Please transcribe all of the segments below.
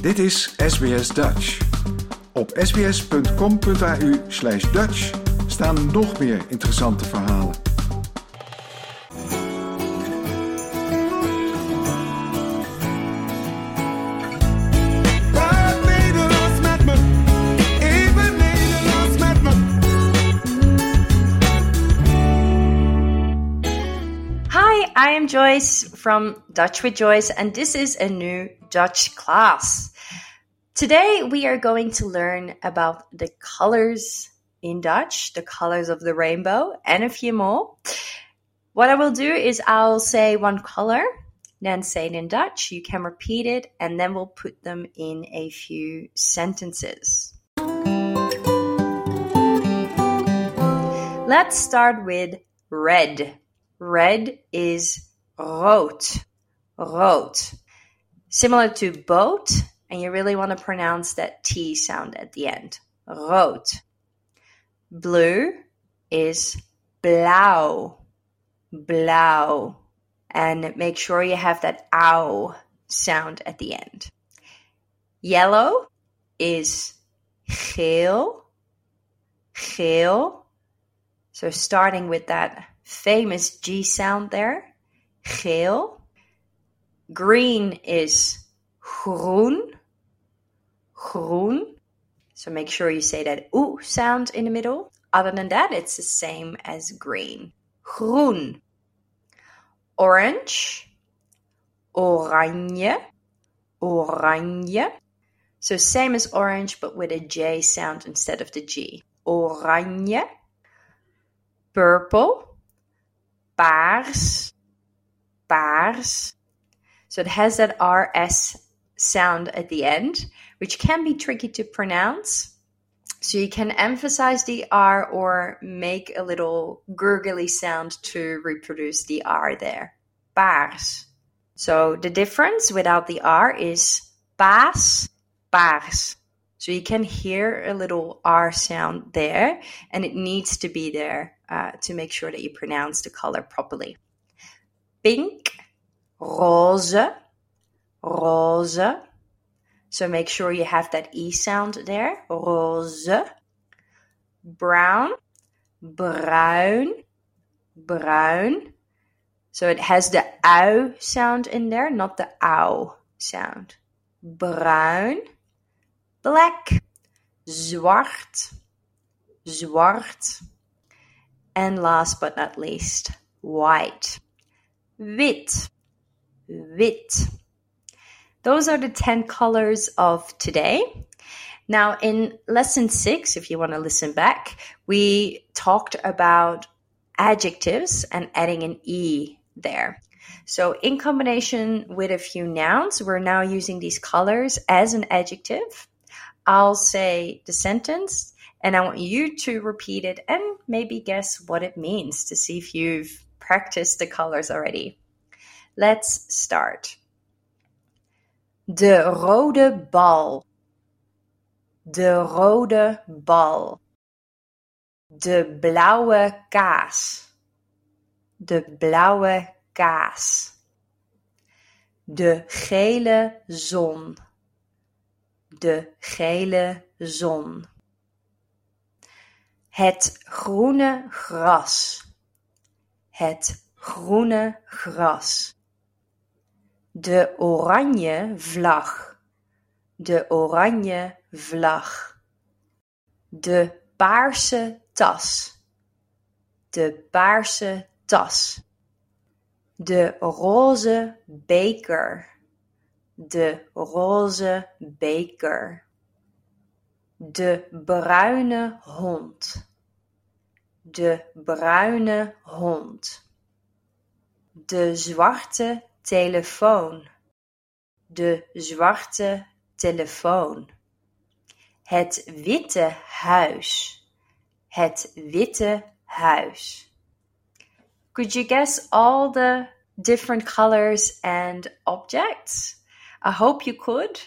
Dit is SBS Dutch. Op sbs.com.au slash Dutch staan nog meer interessante verhalen. Hi, I am Joyce from Dutch with Joyce, and this is a new Dutch class. Today, we are going to learn about the colors in Dutch, the colors of the rainbow, and a few more. What I will do is I'll say one color, then say it in Dutch. You can repeat it, and then we'll put them in a few sentences. Let's start with red. Red is rood. Rood. Similar to boat, and you really want to pronounce that T sound at the end. Rood. Blue is blauw. Blauw. And make sure you have that ow sound at the end. Yellow is geel. Geel. So starting with that famous G sound there. Geel. Green is groen. Groen. So make sure you say that oo sound in the middle. Other than that, it's the same as green. Groen. Orange. Oranje. Oranje. So same as orange, but with a J sound instead of the G. Oranje. Purple. Paars. Paars. So it has that RS sound at the end, which can be tricky to pronounce. So you can emphasize the R or make a little gurgly sound to reproduce the R there. Paars. So the difference without the R is paas, paars. So you can hear a little R sound there, and it needs to be there uh, to make sure that you pronounce the color properly. Pink, roze, roze. So make sure you have that E sound there. Roze. Brown, bruin, bruin. So it has the ow sound in there, not the ow sound. Bruin, black, zwart, zwart. And last but not least, white. Wit, wit. Those are the 10 colors of today. Now, in lesson six, if you want to listen back, we talked about adjectives and adding an E there. So, in combination with a few nouns, we're now using these colors as an adjective. I'll say the sentence and I want you to repeat it and maybe guess what it means to see if you've practiced the colors already. Let's start. De rode bal. De rode bal. De blauwe kaas. De blauwe kaas. De gele zon. De gele zon. Het groene gras. Het groene gras. De oranje vlag. De oranje vlag. De paarse tas. De paarse tas. De roze beker. De roze beker. De bruine hond. De bruine hond. De zwarte telefoon. De zwarte telefoon. Het witte huis. Het witte huis. Could you guess all the different colors and objects? I hope you could.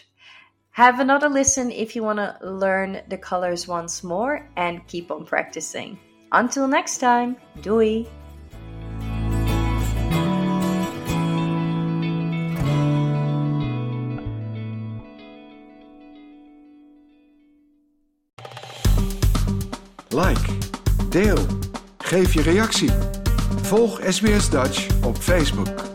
Have another listen if you want to learn the colors once more and keep on practicing. Until next time, doei! Like, deel, geef je reactie. Volg SBS Dutch op Facebook.